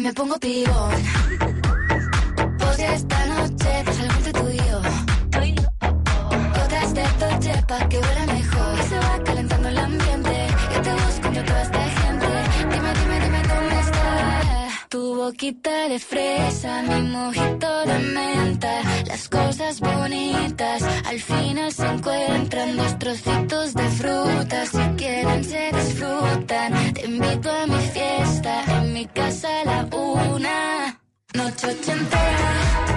me pongo pibón. Pues esta noche salgo entre tú y yo. Gotas de Dolce pa' que huela mejor. Y se va calentando el ambiente. Yo te busco entre toda esta gente. Dime, dime, dime dónde está. Tu boquita de fresa, mi mojito de menta. Las cosas bonitas al final se encuentran. Dos trocitos de fruta, si quieren se disfrutan. Te invito a mi fiesta, casa a la una. Noche ochentera,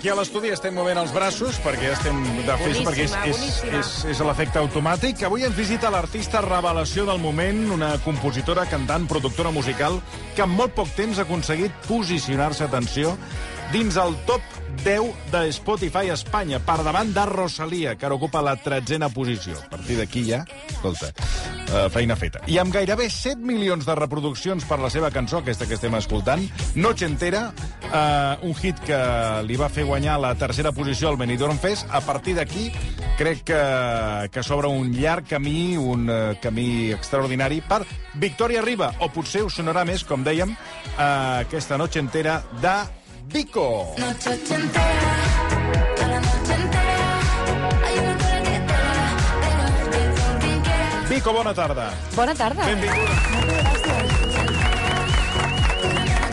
aquí a l'estudi estem movent els braços perquè estem de festa, perquè és, és, és, és l'efecte automàtic. Avui ens visita l'artista revelació del moment, una compositora, cantant, productora musical, que en molt poc temps ha aconseguit posicionar-se, atenció, dins el top 10 de Spotify Espanya, per davant de Rosalia, que ara ocupa la tretzena posició. A partir d'aquí ja, escolta, uh, feina feta. I amb gairebé 7 milions de reproduccions per la seva cançó, aquesta que estem escoltant, Noche Entera, uh, un hit que li va fer guanyar la tercera posició al Benidorm Fest. A partir d'aquí, crec que, que s'obre un llarg camí, un uh, camí extraordinari per Victòria Riba, o potser us sonarà més, com dèiem, uh, aquesta Noche Entera de Vico. Noche ochentera, toda la noche entera. Hay una cola que te da, pero el tiempo quien quieras. Vico, bona tarda. Bona tarda. Benvinguda.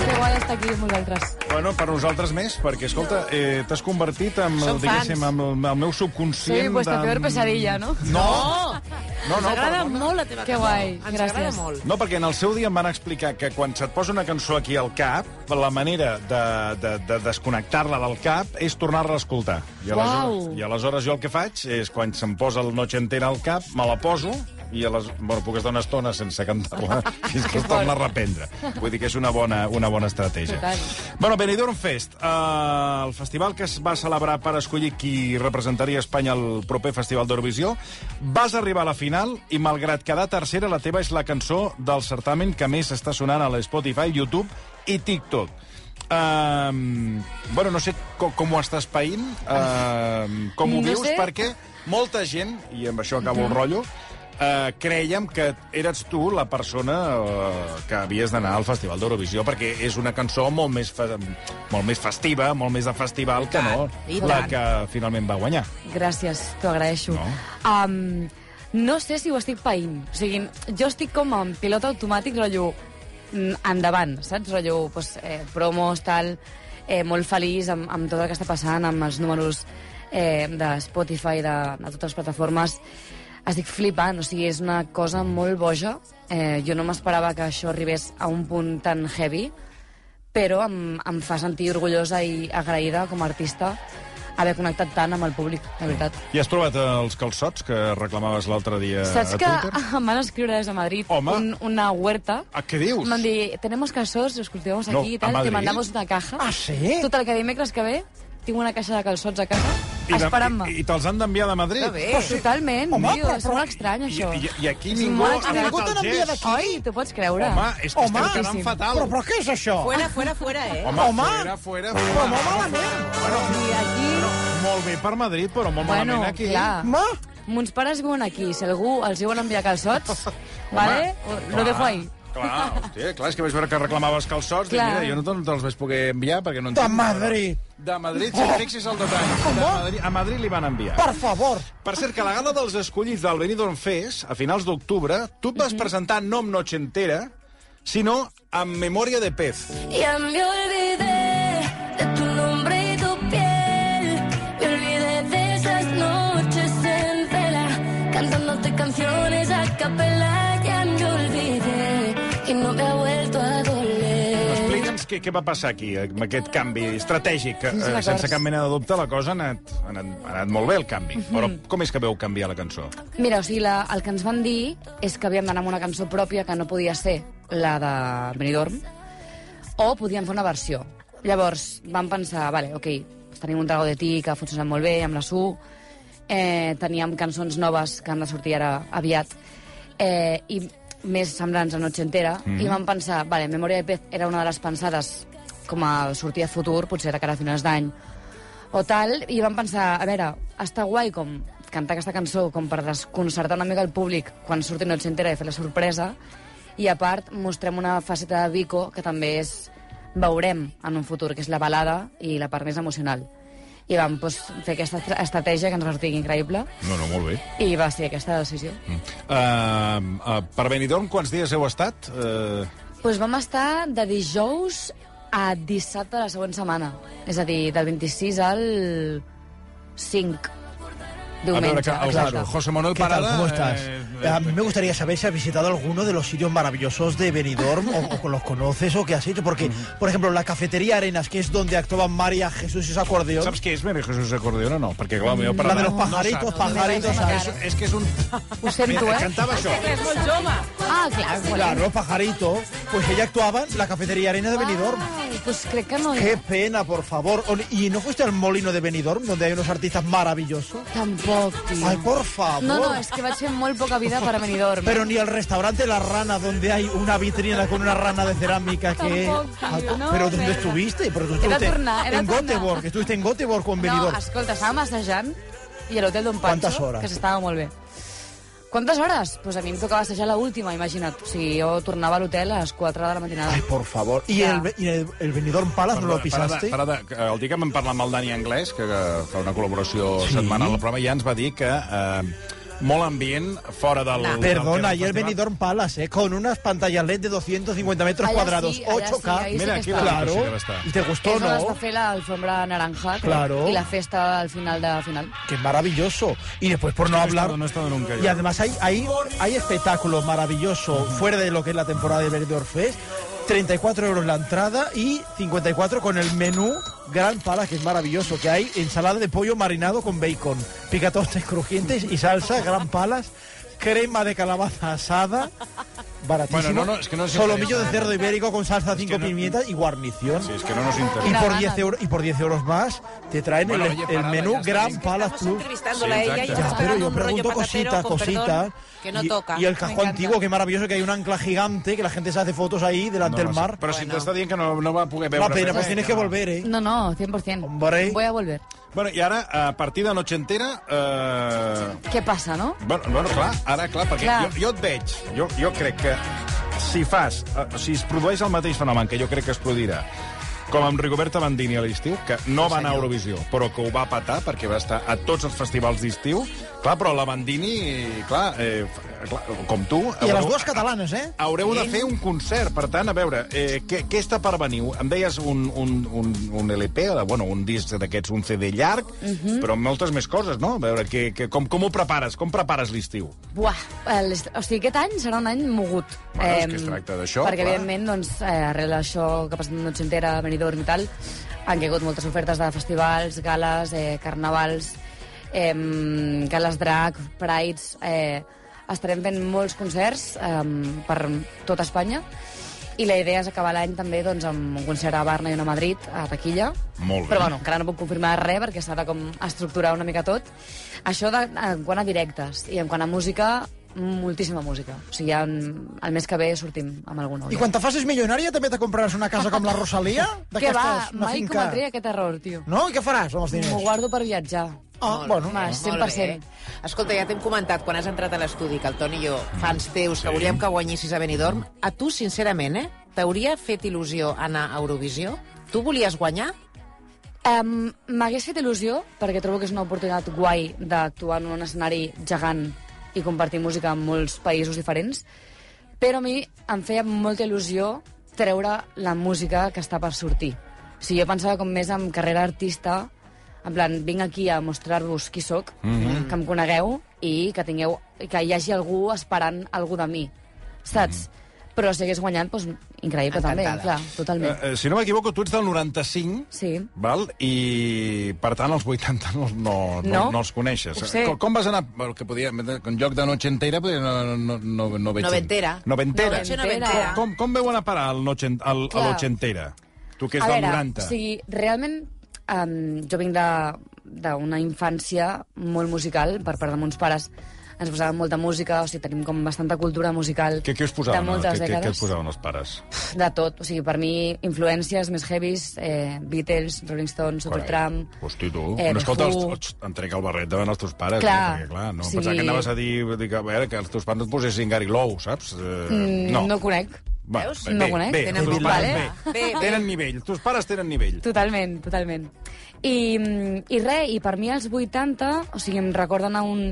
Que guai estar aquí amb vosaltres. Bueno, per nosaltres més, perquè, escolta, eh, t'has convertit en, el, Som diguéssim, fans. en el, el meu Soy subconscient... vuestra de- peor pesadilla, ¿no? No! No, no, Ens agrada perdona. molt la teva Que cançó. guai, Ens agrada gràcies. molt. No, perquè en el seu dia em van explicar que quan se't posa una cançó aquí al cap, la manera de, de, de desconnectar-la del cap és tornar-la a escoltar. I aleshores, Uau. I aleshores jo el que faig és, quan se'm posa el Noche Entera al cap, me la poso i a les, bueno, puc estar una estona sense cantar-la fins que es torna a reprendre. Vull dir que és una bona, una bona estratègia. Total. Bueno, Benidorm Fest, eh, el festival que es va celebrar per escollir qui representaria Espanya al proper Festival d'Eurovisió. Vas arribar a la final i, malgrat quedar tercera, la teva és la cançó del certamen que més està sonant a l'Spotify, YouTube i TikTok. Um, bueno, no sé com, com ho estàs païnt, uh, com ho No vius, sé. perquè molta gent, i amb això acabo el rotllo, uh, creiem que eres tu la persona uh, que havies d'anar al Festival d'Eurovisió, perquè és una cançó molt més, fe molt més festiva, molt més de festival que no i la tant. que finalment va guanyar. Gràcies, t'ho agraeixo. No. Um, no sé si ho estic païnt. O sigui, jo estic com en pilot automàtic, rotllo, mm, endavant, saps? Rotllo, pues, eh, promos, tal, eh, molt feliç amb, amb tot el que està passant, amb els números eh, de Spotify, de, de totes les plataformes. Estic flipant, o sigui, és una cosa molt boja. Eh, jo no m'esperava que això arribés a un punt tan heavy, però em, em fa sentir orgullosa i agraïda com a artista haver connectat tant amb el públic, de veritat. I has trobat eh, els calçots que reclamaves l'altre dia Saps a que Twitter? em van escriure des de Madrid Home. un, una huerta Ah, què dius? Em van dir, tenemos calçots, los cultivamos No, aquí y a tal, te mandamos una caja. Ah, sí? Total, que dimecres que ve tinc una caixa de calçots a casa I, esperant-me. i, i te'ls han d'enviar de Madrid? Que bé. Totalment, Home, tio, però- és molt estrany, I, això. i, I aquí És ningú ha Ningú te el n'envia gest. d'aquí? Oi, t'ho pots creure? Home, és que Home. estem quedant fatal. Però, però què és això? Fuera, fuera, fuera, eh? Home, Home. fuera, fuera, Però fuera. molt malament. I aquí... Molt bé per Madrid, però molt Bueno, malament aquí. clar. Ma, Mons pares viuen aquí. Si algú els diuen enviar calçots, vale? Lo dejo ahí. Clar, hòstia, clar, és que vaig veure que reclamaves calçots. Dic, Clar. mira, jo no te- te'ls vaig poder enviar perquè no de entenc. Madrid. De Madrid, si fixis el detall. De Madrid, a Madrid li van enviar. Per favor. Per cert, que a la gala dels escollits del Benidorm Fest, a finals d'octubre, tu et vas presentar no amb Noche Entera, sinó amb Memòria de Pez. Me olvidé què, què va passar aquí, amb aquest canvi estratègic. Eh, sense cap mena de dubte, la cosa ha anat, ha anat, ha anat molt bé, el canvi. Mhm. Però com és que veu canviar la cançó? Mira, o sigui, la, el que ens van dir és que havíem d'anar amb una cançó pròpia que no podia ser la de Benidorm, o podíem fer una versió. Llavors vam pensar, vale, ok, tenim un trago de ti que ha funcionat molt bé amb la Su, eh, teníem cançons noves que han de sortir ara aviat, eh, i més semblants a Noche Entera, Mhm. i vam pensar, vale, Memòria de Pez era una de les pensades com a sortir a futur, potser de cara a finals d'any o tal, i vam pensar, a veure, està guai com cantar aquesta cançó com per desconcertar una mica el públic quan surti Noche Entera i fer la sorpresa, i a part mostrem una faceta de Vico que també és veurem en un futur, que és la balada i la part més emocional. I vam doncs, fer aquesta estra- estratègia que ens va sortir increïble, No, no, molt bé. i va ser aquesta decisió. Uh, uh, per Benidorm, quants dies heu estat? Uh, Doncs vam estar de dijous a dissabte de la següent setmana. És a dir, del 26 al 5 veure, diumenge. el exacte. José Manuel ¿Qué tal? Parada... ¿Cómo estás? eh, a mí me gustaría saber si has visitado alguno de los sitios maravillosos de Benidorm o, o los conoces o qué has hecho. Porque, por ejemplo, la cafetería Arenas, que es donde actuaban María Jesús y su acordeón. Saps què és Mary Jesús Acordeón o no? Perquè, clar, el meu La de los no pajaritos, pajaritos. No, no, ¿sabes? És, és que és un... Ho sento, eh? Cantava això. És molt jove. Ah, clar. Bueno. Claro, pajaritos. Pues ella actuaba en la cafetería Arenas de Benidorm. Pues crec que no. Qué pena, por favor. ¿Y no fuiste al molino de Benidorm, donde hay unos artistas maravillosos? Tampoc, tio. Ay, por favor. No, no, és que vaig fer molt poca vida per a Benidorm. Pero ni el restaurante La Rana, donde hay una vitrina con una rana de cerámica que... Tampoc, tío, no, pero ¿dónde merda. estuviste? Pero tú Era estuviste tornar, era en tornar. Göteborg, estuviste en Göteborg con No, Benidorm. escolta, estàvem assajant i a l'hotel d'on Quantes Pancho, hores? que s'estava molt bé. Quantes hores? Pues a mi em tocava assajar l'última, imagina't. O sigui, jo tornava a l'hotel a les 4 de la matinada. Ay, por favor. ¿Y, Ya. el, y el, el Benidorm Palace no lo pisaste? Parada, parada, el dia que vam parlar amb el Dani Anglès, que, que fa una col·laboració Sí. setmanal al programa, ja ens va dir que eh, molt ambient fora del... No. del Perdona, festival. Benidorm Palace, ¿eh? con unas pantallas LED de 250 metros Allá cuadrados, sí, allá 8K. sí, Mira, que aquí la- Claro. Sí que va estar. ¿Y te gustó, És on es va no? fer l'alfombra naranja Claro. i la festa al final de final. Que maravilloso. Y después, por no No hablar... estado- no he estado nunca yo. Y además hay, hay, hay espectáculos maravillosos fuera de lo que es la temporada de Benidorm Fest. 34 euros la entrada y 54 con el menú Gran Palace, que es maravilloso, que hay ensalada de pollo marinado con bacon, picatones crujientes y salsa Gran Palace, crema de calabaza asada, baratísimo, Bueno, no, no, es que no solomillo de interesa. cerdo ibérico con salsa que 5 no- pimientas y guarnición. Sí, és que no nos Y interessa. por, Una 10 gana. euros, y por 10 euros más te traen Bueno, el, oye, el parada, menú ya está Gran bien. Palace Estamos Plus. entrevistándola Sí, a ella y está Ya, pero yo pregunto cositas, cositas. que no y, toca. Y el casco antiguo, que maravilloso, que hay un ancla gigante, que la gente se hace fotos ahí delante No, del mar. Però si Bueno. t'està dient que no, no va poder veure... Una pena, pues tienes que no. volver, ¿eh? No, no, 100%. Hombre. Voy a volver. Bueno, i ara, a partir de Noche Entera... Eh... Què passa, no? Bueno, bueno, clar, ara, clar, perquè Clar. Jo, jo et veig, jo, jo crec que si fas, eh, si es produeix el mateix fenomen que jo crec que es produirà, com amb Rigoberta Bandini a l'estiu, que no va anar a Eurovisió, però que ho va patar perquè va estar a tots els festivals d'estiu. Clar, però la Bandini, clar, eh, clar com tu... A las dos catalanes, ¿eh? Haureu de fer un concert, per tant, a veure, eh, què, què està per venir? Em deies un, un, un, un LP, bueno, un disc d'aquests, un CD llarg, Mhm. però amb moltes més coses, no? A veure, que, que, com, com ho prepares? Com prepares l'estiu? Buah, el, o sigui, aquest any serà un any mogut. Bueno, és que es tracta d'això, Perquè, clar. evidentment, doncs, eh, arrel d'això que ha passat a Noche Entera, Benidorm i tal, han caigut moltes ofertes de festivals, gales, eh, carnavals, eh, gales drag, prides... Eh, estarem fent molts concerts eh, per tot Espanya i la idea és acabar l'any també doncs, amb un concert a Barna i una a Madrid, a Taquilla. Molt bé. Però bueno, encara no puc confirmar res perquè s'ha de com estructurar una mica tot. Això de, en quant a directes i en quant a música, moltíssima música. O sigui, ja en, el mes que ve sortim amb algun nou. Y cuando fases millonaria també te compraràs una casa com la Rosalía? Què va? Mai finca. cometria aquest error, tio. No? I què faràs amb els M'ho diners? guardo per viatjar. Ah, bueno. Va, Molt 100%. bé. Escolta, ja t'hem comentat quan has entrat a l'estudi que el Toni i jo, fans teus, que volíem que guanyessis a Benidorm. A tu, sincerament, eh? T'hauria fet il·lusió anar a Eurovisió? Tu volies guanyar? Um, M'hagués fet il·lusió, perquè trobo que és una oportunitat guai d'actuar en un escenari gegant i compartir música en molts països diferents, però a mi em feia molta il·lusió treure la música que està per sortir. O sigui, jo pensava com més en carrera artista, en plan, vinc aquí a mostrar-vos qui sóc, mm -hmm. que em conegueu i que tingueu que hi hagi algú esperant algú de mi, saps? Mm. Però si hagués guanyat, doncs, increïble també, Encantada. clar, totalment. Eh, eh, si no m'equivoco, tu ets del 95, Sí. val? i per tant els 80 no, no, no, No. no els coneixes. Com, com vas anar? El que podia, en lloc de noche entera, podia, no, no, no, no veig... Noventera. Noventera. Noche Noventera. Com, com veu anar a parar el noche, el, a Clar. l'ochentera? Tu que és a del veure, 90. O sigui, realment, um, jo vinc de- d'una infància molt musical per part de mons pares. Ens posaven molta música, o sigui, tenim com bastanta cultura musical Què, què us posaven? de moltes què, què, què dècades. us posaven els pares? De tot, o sigui, per mi, influències més heavies, eh, Beatles, Rolling Stones, Supertramp... Hosti, tu. Eh, no, escolta, els, em trec el barret davant els teus pares. Clar, eh, perquè, clar, no sí. pensava que anaves a dir, dir que, a veure, que els teus pares et posessin Gary Lowe, saps? Eh, Mm, no. no conec. Va, Veus? bé, No bé, conec. Bé, Tenen pares, vale? bé. Bé, bé. Tenen nivell, teus pares tenen nivell. Totalment, totalment. I, mm, I res, i per mi els 80, o sigui, em recorden a un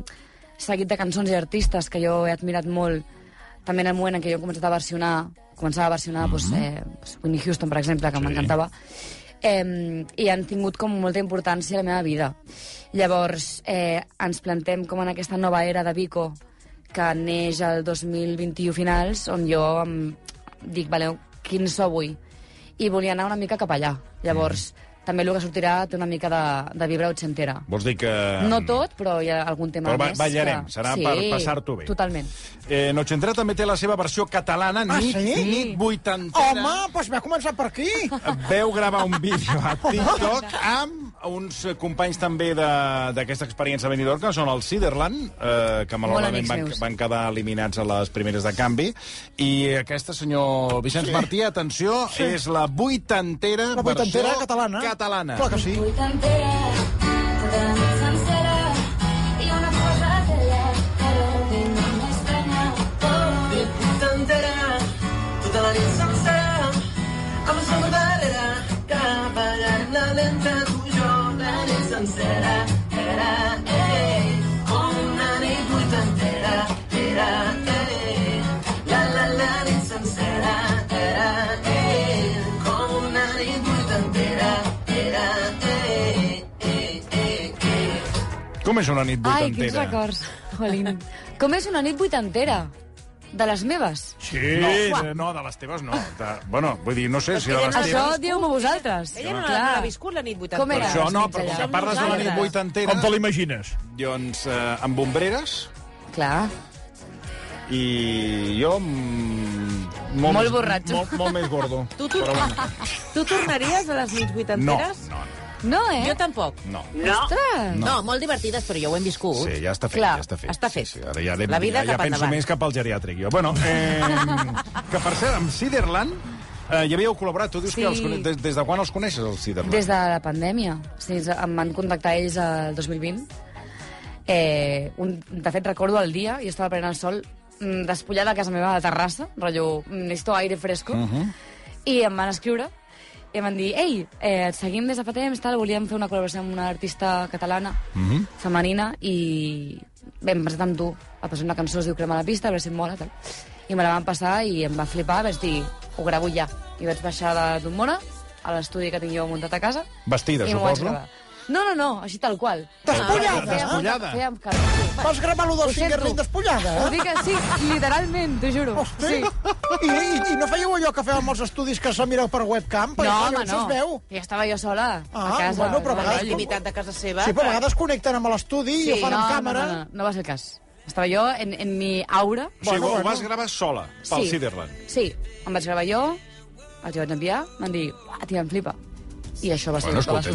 seguit de cançons i artistes que jo he admirat molt, també en el moment en què jo he començat a versionar, començava a versionar doncs, eh, doncs, Whitney Houston, per exemple, que Sí. m'encantava, eh, i han tingut com molta importància a la meva vida. Llavors, eh, ens plantem com en aquesta nova era de Vico, que neix el 2021 finals, on jo em dic, vale, quin so vull? I volia anar una mica cap allà. Llavors, també el que sortirà té una mica de, de vibra ochentera. Vols dir que... No tot, però hi ha algun tema Però ba- més. ballarem, que... serà per passar-t'ho bé. totalment. Eh, Nochentera també té la seva versió catalana, Ah, nit, sí? nit vuitantera. Home, doncs va començar per aquí. Veu gravar un vídeo a TikTok amb uns eh, companys també de- d'aquesta experiència a Benidorm, que són el Ciderland, eh, que malauradament van, van quedar eliminats a les primeres de canvi. I aquesta, senyor Vicenç sí. Martí, atenció, sí. és la vuitantera, La vuitantera versió catalana. catalana. Clar que sí. Vuitantera, Com és una nit Ai, quins vuitantera? records, Jolín. Com és una nit vuitantera? De les meves? Sí, no, de, no, de les teves no. De, bueno, vull dir, no sé si de les teves... Això dieu-me vosaltres. Ella no, no l'ha viscut, la nit vuitantera. Com era? Això no, però que parles de la nit vuitantera... Com te l'imagines? Doncs eh, amb ombreres Clar. i jo... Mm, molt, Molt borratxo. Molt, molt més gordo. Tu, tu, tu tornaries a les nits no, vuitanteres? no, No, eh? Jo tampoc. no. Ostres! No. molt divertides, però jo ho hem viscut. Sí, ja està fet, Clar, ja està fet. està fet. Sí, sí, ara ja, anem- La vida ja, ja penso endavant. més cap al geriàtric, jo. Bueno, eh, que per cert, amb Ciderland eh, hi havíeu col·laborat. Tu dius Sí. que els, des, des de quan els coneixes, els Ciderland? Des de la pandèmia. O sigui, em van contactar ells el 2020. Eh, un, de fet, recordo el dia, jo estava prenent el sol, mm, despullada a casa meva a la terrassa, rotllo, mm, necessito aire fresco, uh -huh. i em van escriure i em van dir, ei, eh, et seguim des de fa temps, tal, volíem fer una col·laboració amb una artista catalana, uh -huh. femenina, i bé, em presentat amb tu a passar una cançó, es diu Crema la pista, a veure si em mola, tal. I me la van passar i em va flipar, vaig dir, ho gravo ja. I vaig baixar de Dumona, a l'estudi que tinc jo muntat a casa, Vestida, i m'ho vaig suposo. gravar. No, no, no, així tal qual. Despullada? Fèiem- Despullada? Fèiem calor, sí. Vas gravar-lo del fingerling despullada? Ho dic així, literalment, t'ho juro. Hosti. Sí. I, i, I no fèieu allò que fèiem als estudis que se mireu per webcam? Perquè No, home, no. es veu. Ja estava jo sola, Ah, a casa. bueno, però a no, vegades no, Intimitat de casa seva. Sí, però a vegades connecten amb l'estudi i ho fan no, amb càmera. No, no, no, no va ser el cas. Estava jo en, en mi aura. O sigui, Bueno, ho bueno. vas gravar sola, pel Sí. Ciderland. Sí, em vaig gravar jo, els vaig enviar, van dir, uah, tia, em flipa. I això va ser Bueno, el que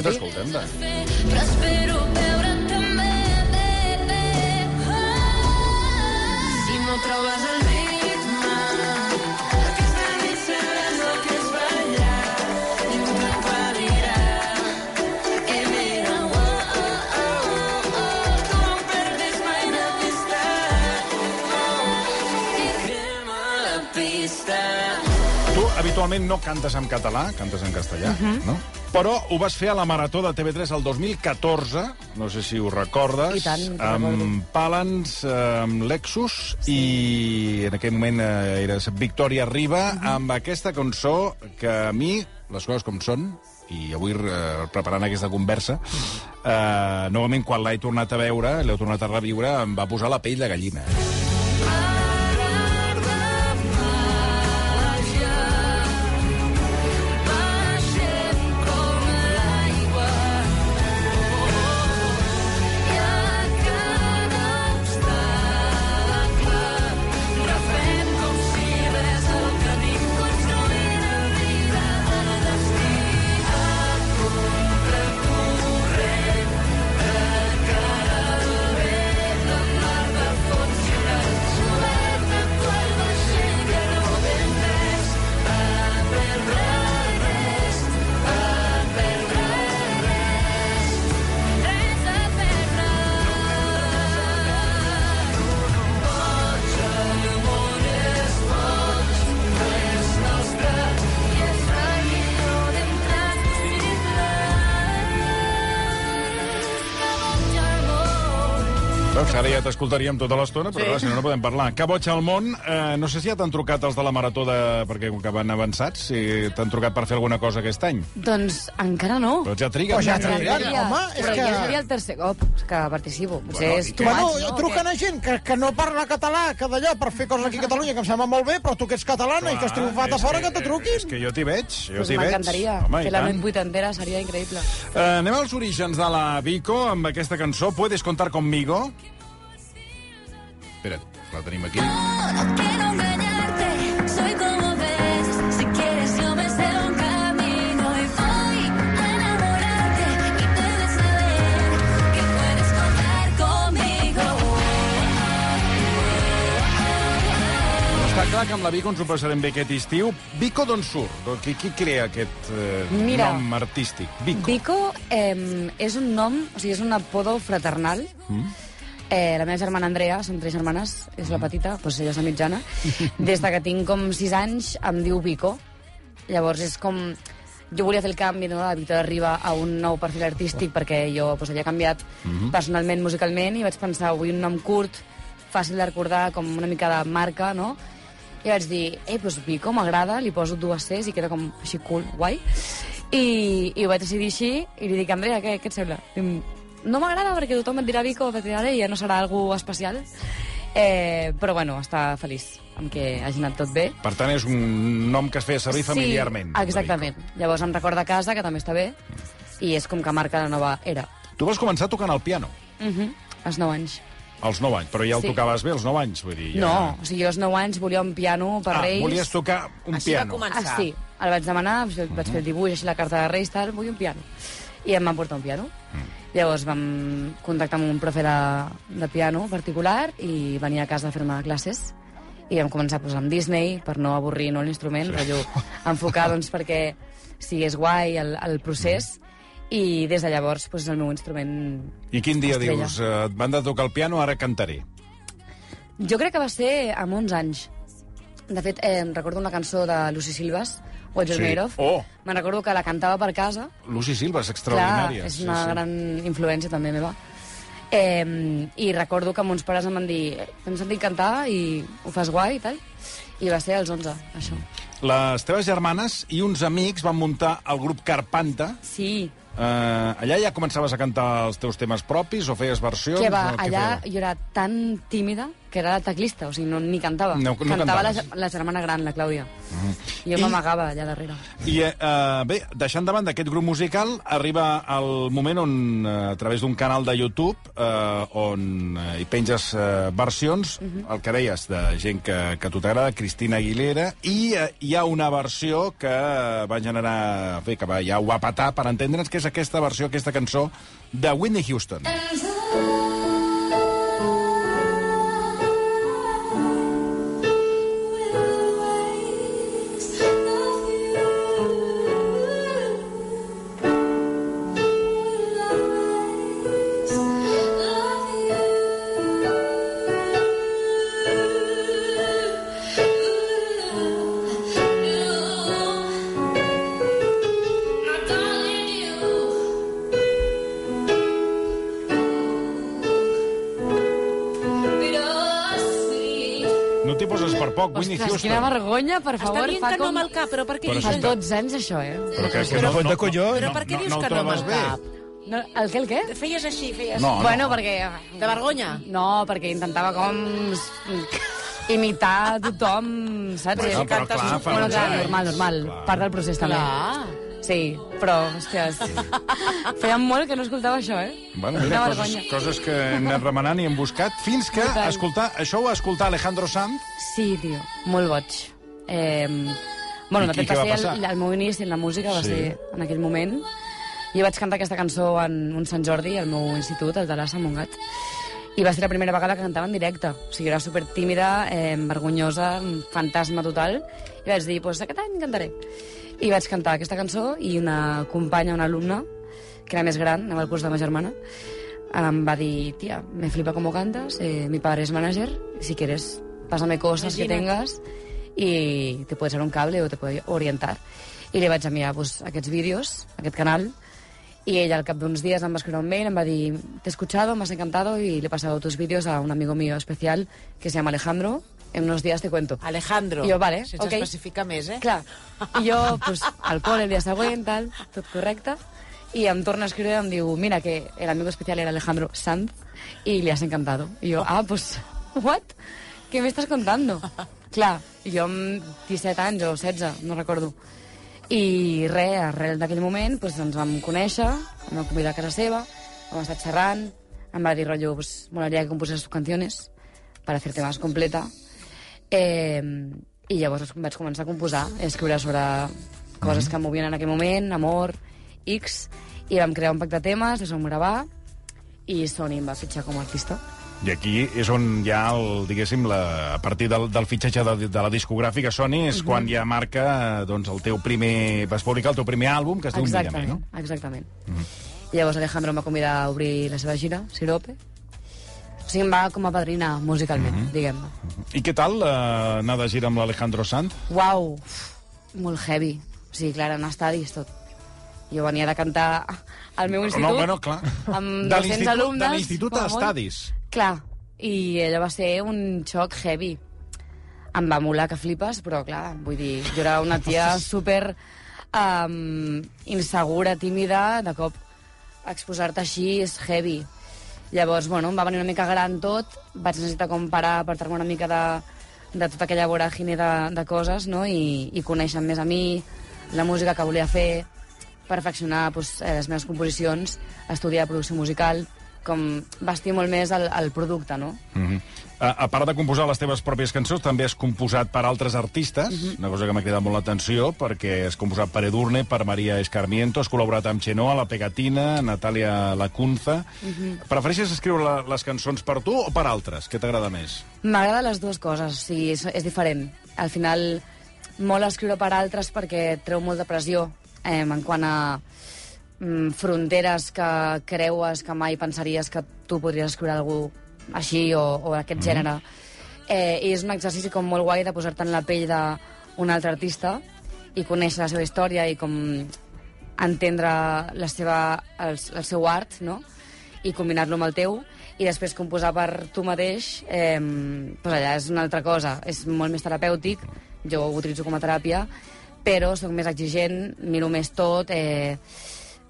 habitualment no cantes en català, cantes en castellà, uh -huh. no? Però ho vas fer a la Marató de TV3 el 2014, no sé si ho recordes, I tant, amb. Palans, eh, amb Lexus, i en aquell moment eh, eres Victòria Riba, uh -huh. amb aquesta cançó que a mi, les coses com són, i avui eh, preparant aquesta conversa, eh, novament quan l'he tornat a veure, l'he tornat a reviure, em va posar la pell de gallina. Baixem Ara ja t'escoltaríem tota l'estona, però Sí. clar, si no, no podem parlar. Que boig al món. Eh, no sé si ja t'han trucat els de la Marató, de... perquè com que van avançats, si t'han trucat per fer alguna cosa aquest any. Doncs encara no. Però ja triguen. Pues ja eh? triguen. home, és però que- ja seria el tercer cop que participo. Potser Bueno, és què? Bueno, no? truquen a gent que, que no parla català, que d'allò, per fer coses aquí a Catalunya, que em sembla molt bé, però tu que ets catalana i que has triomfat a fora, que te truquin. És que jo t'hi veig, jo Pues t'hi veig. M'encantaria. Fer la net vuitantera seria increïble. Eh, anem als orígens de la Vico amb aquesta cançó, Puedes contar conmigo. Espera't, la tenim aquí. No quiero engañarte, soy como ves. Si quieres, yo me sé un camino y voy a enamorarte. Y debes saber que puedes contar conmigo. Està clar que amb la Vico ens ho passarem bé aquest estiu. Vico d'on surt? Qui, qui crea aquest eh, Mira. nom artístic? Vico. Vico eh, és un nom, o sigui, és un apodo fraternal. Mm. Eh, la meva germana Andrea, som tres germanes, és la petita, doncs ella és la mitjana. Des de que tinc com sis anys em diu Vico. Llavors és com... Jo volia fer el canvi no, de la Victoria Riba a un nou perfil artístic perquè jo doncs, havia canviat personalment, musicalment, i vaig pensar, vull un nom curt, fàcil de recordar, com una mica de marca, no? I vaig dir, eh, doncs Vico m'agrada, li poso dues Cs i queda com així cool, guai. I, i ho vaig decidir així, i li dic, Andrea, què, què et sembla? No m'agrada perquè tothom et dirà Vico, perquè ara ja no serà algú especial. Eh, però bueno, està feliç amb que hagi anat tot bé. Per tant, és un nom que es feia servir familiarment. Sí, exactament. Llavors em recorda casa, que també està bé, i és com que marca la nova era. Tu vas començar tocant el piano Uh -huh. Als 9 anys. als 9 anys, però ja el Sí. tocaves bé als 9 anys, vull dir... Ja... No, o sigui, jo als 9 anys volia un piano per ah, Reis. volies tocar un Així va piano. començar. Ah, sí. El vaig demanar, vaig fer el dibuix, així la carta de Reis, tal, vull un piano. I em van portar un piano. Llavors vam contactar amb un profe de, de piano particular i venia a casa a fer-me classes. I vam començar pues, amb Disney, per no avorrir no, l'instrument, sí. enfocar doncs, perquè sigués guai el, el procés. I des de llavors pues, és el meu instrument I quin dia Estrella. dius, eh, et van de tocar el piano, ara cantaré? Jo crec que va ser amb 11 anys. De fet, eh, recordo una cançó de Lucy Silvas, What You're Sí. Made Of. Oh. Me'n recordo que la cantava per casa. Lucy Silva és Clar, extraordinària. és una gran influència també meva. Eh, I recordo que mons pares em van dir t'hem sentit cantar i ho fas guai i tal. I va ser als 11, això. Les teves germanes i uns amics van muntar el grup Carpanta. Sí, Eh, allà ja començaves a cantar els teus temes propis o feies versions? que va, o què allà feieu? jo era tan tímida que era la teclista, o sigui, no, ni cantava. No- no cantava la, la germana gran, la Clàudia. I jo I- m'amagava allà darrere. I eh, eh, bé, deixant de banda aquest grup musical, arriba el moment on, eh, a través d'un canal de YouTube, eh, on hi penges eh, versions, el que deies, de gent que, que a tu t'agrada, Cristina Aguilera, i eh, hi ha una versió que va generar... Bé, que va, ja ho va patar, per entendre'ns, que és aquesta versió, aquesta cançó de Whitney Houston. No Whitney Ostres, quina Houston. vergonya, per Està favor. dient fa que no amb el cap, però per què Però dius Fa això- 12 anys, això, eh? Però que, que Però cuenta collons. Però per què no, dius no que no amb trobes el bé? cap? No, el què, el què? Feies així, feies... No, bueno, no. perquè... De vergonya? No, perquè intentava com imitar tothom, saps? Bueno, però cantes clar, fa normal, normal. Clar. Part del procés també. Clar. Sí, però, hòsties, feia molt que no escoltava això, eh? Bueno, mira, Una coses, vergonya. coses que hem anat remenant i hem buscat, fins que, I escoltar, això ho escoltar Alejandro Sanz, Sí, tio, molt boig. Eh, bueno, I- de i fet, què va ser el, el meu inici en la música, va Sí. ser en aquell moment. Jo vaig cantar aquesta cançó en un Sant Jordi, al meu institut, el de l'Assa Montgat. I va ser la primera vegada que cantava en directe. O sigui, era super tímida, eh, vergonyosa, fantasma total. I vaig dir, pues, aquest any cantaré. I vaig cantar aquesta cançó i una companya, una alumna, que era més gran, anava al curs de ma germana, em va dir, tia, me flipa cómo cantas, eh, mi padre es manager, si quieres, pásame cosas que Imagina't. tengas y te puede echar un cable o te puede orientar. I li vaig enviar pues, aquests vídeos, aquest canal, Y ella al cap d'uns días em va escriure un mail, em va dir, te he escuchado, me has encantado y le he pasado tus vídeos a un amigo mío especial que se llama Alejandro. En unos días te cuento. Alejandro. I jo, vale, Sense ok. especificar més, eh? Clar. I jo, pues, al col el dia següent, tal, tot correcte. I em torna a escriure i em diu, mira, que el amigo especial era Alejandro Sanz y le has encantado. I jo, ah, pues, what? ¿Qué me estás contando? Clar, jo amb 17 anys o 16, no recordo. I res, arrel d'aquell moment, pues, ens vam conèixer, em va convidar a casa seva, vam estar xerrant, em va dir, rotllo, pues, molaría que compusieras tus canciones para hacerte más completa. Eh, I llavors vaig començar a composar, a escriure sobre coses que em movien en aquell moment, amor, X, i vam crear un pack de temes, els vam gravar, i Sony em va fitxar com a artista. I aquí és on hi ha, el, diguéssim, la, a partir del, del fitxatge de, de la discogràfica Sony, és quan ja marca doncs, el teu primer... vas publicar el teu primer àlbum, que es diu Exactament, no? exactament. Llavors Alejandro em va convidar a obrir la seva gira, Sirope. O sigui, em va com a padrina musicalment, diguem-ne. I què tal eh, anar de gira amb l'Alejandro Sanz? Uau, molt heavy. O sigui, clar, en estadis, tot. Jo venia de cantar al meu institut. No, bueno, clar. Amb De 200 l'institut- alumnes. De l'institut a estadis. Clar, i allò va ser un xoc heavy. Em va molar que flipes, però clar, vull dir, jo era una tia super um, insegura, tímida, de cop exposar-te així és heavy. Llavors, bueno, em va venir una mica gran tot, vaig necessitar com parar, apartar-me una mica de, de tota aquella voràgine de, de coses, no?, i, i conèixer més a mi, la música que volia fer, perfeccionar pues, eh, les meves composicions, estudiar producció musical, com vestir molt més el, el producte, no? Mm -hmm. A, part de composar les teves pròpies cançons, també has composat per altres artistes, una cosa que m'ha cridat molt l'atenció, perquè has composat per Edurne, per Maria Escarmiento, has col·laborat amb Chenoa, La Pegatina, Natàlia Lacunza... Prefereixes escriure la, les cançons per tu o per altres? Què t'agrada més? M'agrada les dues coses, o sigui, és, és diferent. Al final, molt escriure per altres perquè treu molta pressió eh, en quant a mm, fronteres que creues que mai pensaries que tu podries escriure algú així o, o d'aquest gènere. Eh, I és un exercici com molt guai de posar-te en la pell d'un altre artista i conèixer la seva història i com entendre la seva, el, el seu art, no? i combinar-lo amb el teu, i després composar per tu mateix, eh, pues allà és una altra cosa, és molt més terapèutic, jo ho utilitzo com a teràpia, però sóc més exigent, miro més tot, eh,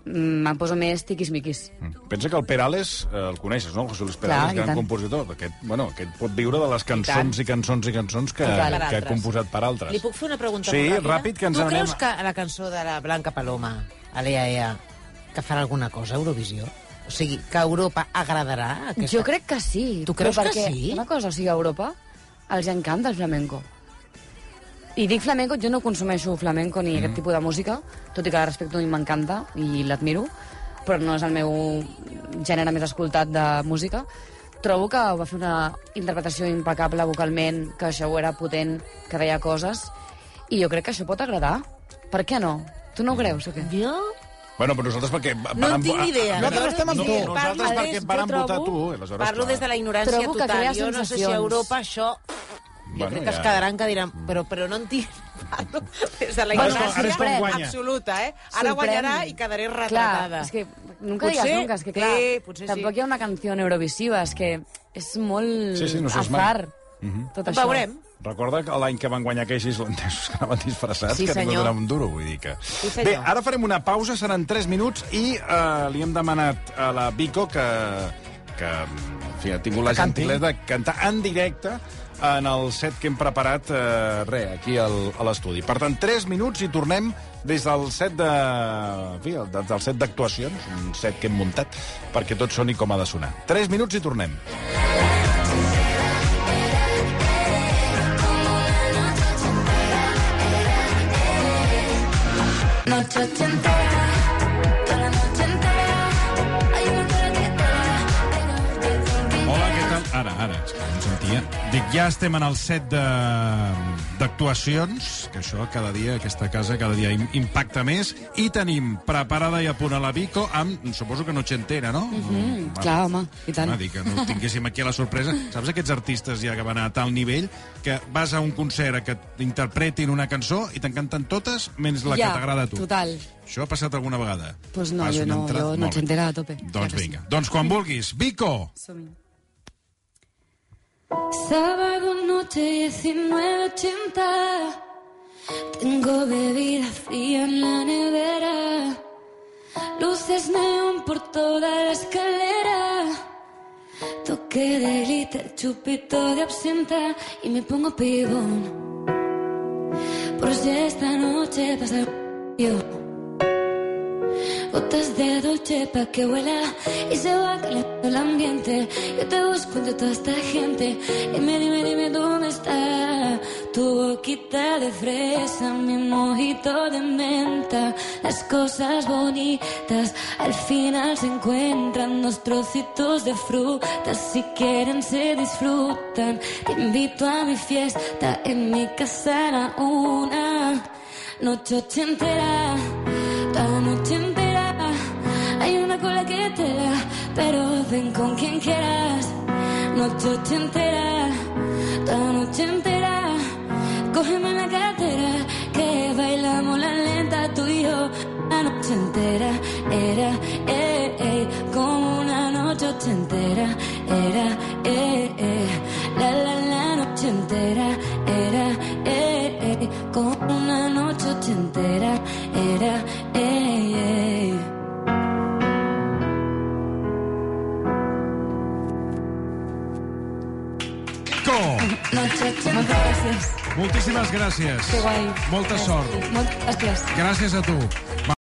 me'n poso més tiquis-miquis. Pensa que el Perales, eh, el coneixes, no? El José Luis Clar, Perales, i gran tant. compositor. Aquest, bueno, aquest pot viure de les cançons i, cançons i cançons que, Total. que ha composat per altres. Li puc fer una pregunta Sí, molt ràpida? ràpid, que ens tu n'anem creus que la cançó de la Blanca Paloma, a l'EAEA, que farà alguna cosa a Eurovisió? O sigui, que a Europa agradarà aquesta... Jo crec que sí. Tu creus que sí? Una cosa, o sigui, a Europa els encanta el flamenco. I dic flamenco, jo no consumeixo flamenco ni mm. aquest tipus de música, tot i que la respecto i m'encanta i l'admiro, però no és el meu gènere més escoltat de música. Trobo que va fer una interpretació impecable vocalment, que això era potent, que deia coses, i jo crec que això pot agradar. Per què no? Tu no ho creus, o què? Jo? Bueno, però nosaltres perquè... No en tinc ni idea. Nosaltres estem amb no, tu. Nosaltres perquè jo trobo- votar tu. Aleshores, Parlo clar. des de la ignorància total. Jo no sé si a. Europa això... Jo Bueno, crec que ja. es quedaran que diran... Però, però no en tinc... Des de la Bueno, ignorància absoluta, eh? Ara Sorprèn. guanyarà i quedaré Clar, retratada. és que nunca Potser digues nunca, és que clar, sí, potser sí. tampoc hi ha una canció eurovisiva, és que és molt Sí, sí, no saps mai. azar, tot això. veurem. Recorda que l'any que van guanyar aquells islandesos que anaven disfressats, Sí, que ningú senyor. donava un duro, vull dir que... senyor. Bé, ara farem una pausa, seran 3 minuts, i uh, li hem demanat a la Vico que, que en fi, ha tingut la gentilesa de cantar en directe en el set que hem preparat eh, re, aquí al, a l'estudi. Per tant, 3 minuts i tornem des del set de... Fi, des del set d'actuacions, un set que hem muntat, perquè tot soni com ha de sonar. 3 minuts i tornem. Noche ochentera, dic, ja estem en el set de- d'actuacions, que això cada dia, aquesta casa, cada dia im- impacta més, i tenim preparada i a punt a la Vico amb, suposo que noche entera, no? Mm, clar, home, i tant. Home, dic que no tinguéssim aquí la sorpresa. Saps aquests artistes ja que van a tal nivell que vas a un concert a que t'interpretin una cançó i t'encanten totes menys la ja, que t'agrada a tu. total. Això ha passat alguna vegada? Pues no, Fas jo no, jo no bé. entera a tope. Doncs vinga. Doncs quan vulguis. Vico! Som-hi. Sábado noche 19.80 Tengo bebida fría en la nevera. Luces neón por toda la escalera. Toque de glitter, chupito de absenta Y me pongo pibón. Por si esta noche pasa algo yo Gotas de dolce pa' que huela y se va calentando el ambiente. Yo te busco entre toda esta gente. Dime, dime, dime dónde está tu boquita de fresa, mi mojito de menta. Las cosas bonitas al final se encuentran. Los trocitos de fruta, si quieren se disfrutan. Te invito a mi fiesta en mi casa a la una. Noche toda la noche entera. Hay una cola que te da, pero ven con quien quieras. Noche ochentera, toda noche entera. Cógeme la cartera, que bailamos la lenta tú y yo. La noche entera era, eh, eh, como una noche ochentera. Era, eh, eh, la, la, la noche entera. Era, eh, eh, como una noche ochentera. Era, Moltes gràcies. Moltíssimes gràcies. Que guai. Molta sort. Moltes gràcies. Gràcies a tu.